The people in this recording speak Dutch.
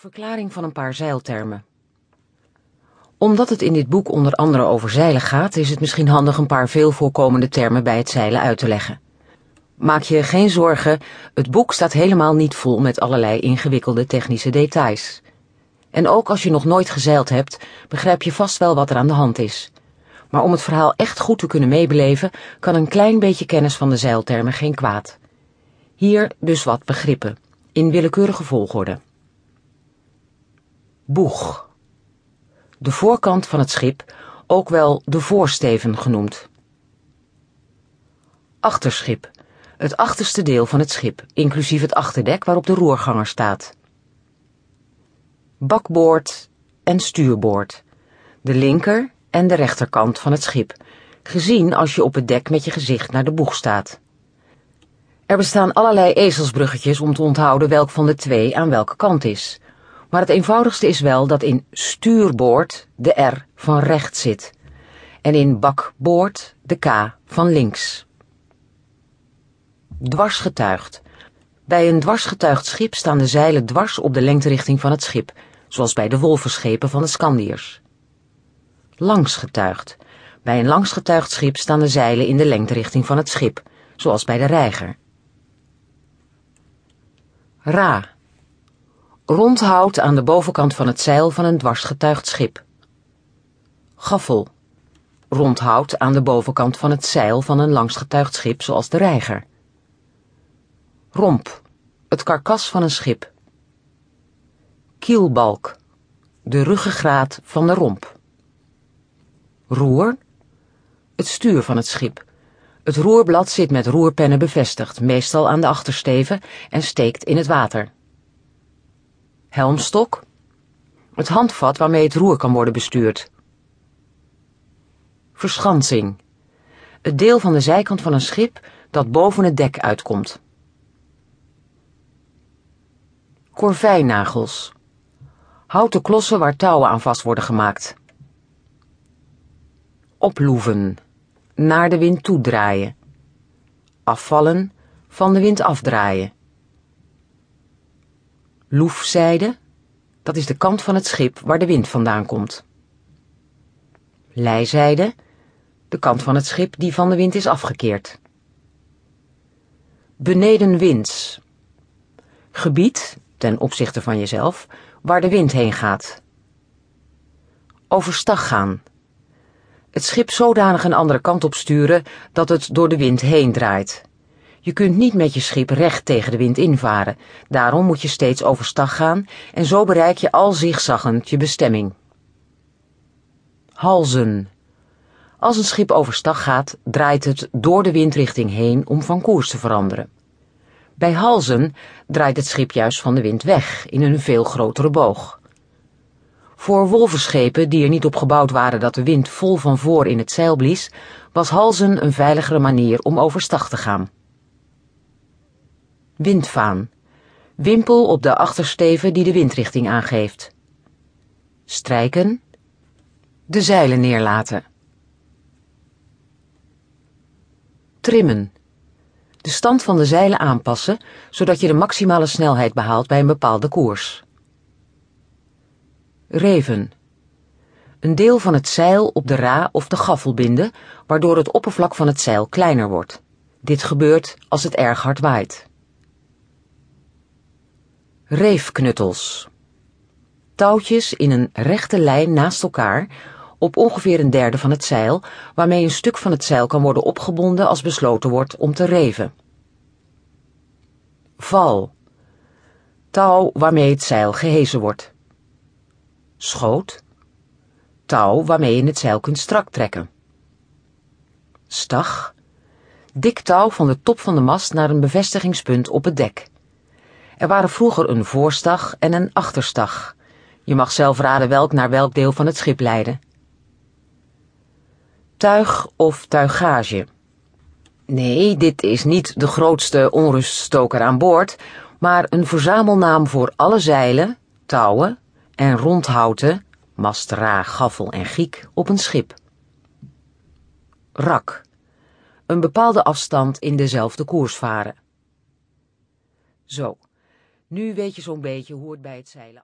Verklaring van een paar zeiltermen. Omdat het in dit boek onder andere over zeilen gaat, is het misschien handig een paar veel voorkomende termen bij het zeilen uit te leggen. Maak je geen zorgen, het boek staat helemaal niet vol met allerlei ingewikkelde technische details. En ook als je nog nooit gezeild hebt, begrijp je vast wel wat er aan de hand is. Maar om het verhaal echt goed te kunnen meebeleven, kan een klein beetje kennis van de zeiltermen geen kwaad. Hier dus wat begrippen, in willekeurige volgorde. Boeg. De voorkant van het schip, ook wel de voorsteven genoemd. Achterschip. Het achterste deel van het schip, inclusief het achterdek waarop de roerganger staat. Bakboord en stuurboord. De linker en de rechterkant van het schip, gezien als je op het dek met je gezicht naar de boeg staat. Er bestaan allerlei ezelsbruggetjes om te onthouden welk van de twee aan welke kant is. Maar het eenvoudigste is wel dat in stuurboord de R van rechts zit en in bakboord de K van links. Dwarsgetuigd. Bij een dwarsgetuigd schip staan de zeilen dwars op de lengterichting van het schip, zoals bij de wolvenschepen van de Scandiërs. Langsgetuigd. Bij een langsgetuigd schip staan de zeilen in de lengterichting van het schip, zoals bij de reiger. Ra Rondhout aan de bovenkant van het zeil van een dwarsgetuigd schip. Gaffel. Rondhout aan de bovenkant van het zeil van een langsgetuigd schip zoals de reiger. Romp. Het karkas van een schip. Kielbalk. De ruggengraat van de romp. Roer. Het stuur van het schip. Het roerblad zit met roerpennen bevestigd, meestal aan de achtersteven, en steekt in het water. Helmstok. Het handvat waarmee het roer kan worden bestuurd. Verschansing. Het deel van de zijkant van een schip dat boven het dek uitkomt. Korvijnagels. Houten klossen waar touwen aan vast worden gemaakt. Oploeven. Naar de wind toedraaien. Afvallen. Van de wind afdraaien. Loefzijde, dat is de kant van het schip waar de wind vandaan komt. Lijzijde, de kant van het schip die van de wind is afgekeerd. Benedenwinds, gebied, ten opzichte van jezelf, waar de wind heen gaat. Overstag gaan, het schip zodanig een andere kant op sturen dat het door de wind heen draait. Je kunt niet met je schip recht tegen de wind invaren. Daarom moet je steeds overstag gaan en zo bereik je al zigzaggend je bestemming. Halzen. Als een schip overstag gaat, draait het door de windrichting heen om van koers te veranderen. Bij halzen draait het schip juist van de wind weg in een veel grotere boog. Voor wolvenschepen die er niet op gebouwd waren dat de wind vol van voor in het zeil blies, was halzen een veiligere manier om overstag te gaan. Windvaan. Wimpel op de achtersteven die de windrichting aangeeft. Strijken. De zeilen neerlaten. Trimmen. De stand van de zeilen aanpassen, zodat je de maximale snelheid behaalt bij een bepaalde koers. Reven. Een deel van het zeil op de ra of de gaffel binden, waardoor het oppervlak van het zeil kleiner wordt. Dit gebeurt als het erg hard waait. Reefknuttels. Touwtjes in een rechte lijn naast elkaar op ongeveer een derde van het zeil, waarmee een stuk van het zeil kan worden opgebonden als besloten wordt om te reven. Val. Touw waarmee het zeil gehezen wordt. Schoot. Touw waarmee je het zeil kunt strak trekken. Stag. Dik touw van de top van de mast naar een bevestigingspunt op het dek. Er waren vroeger een voorstag en een achterstag. Je mag zelf raden welk naar welk deel van het schip leidde. Tuig of tuigage. Nee, dit is niet de grootste onruststoker aan boord, maar een verzamelnaam voor alle zeilen, touwen en rondhouten, mast, ra, gaffel en giek op een schip. Rak. Een bepaalde afstand in dezelfde koers varen. Zo. Nu weet je zo'n beetje hoe het bij het zeilen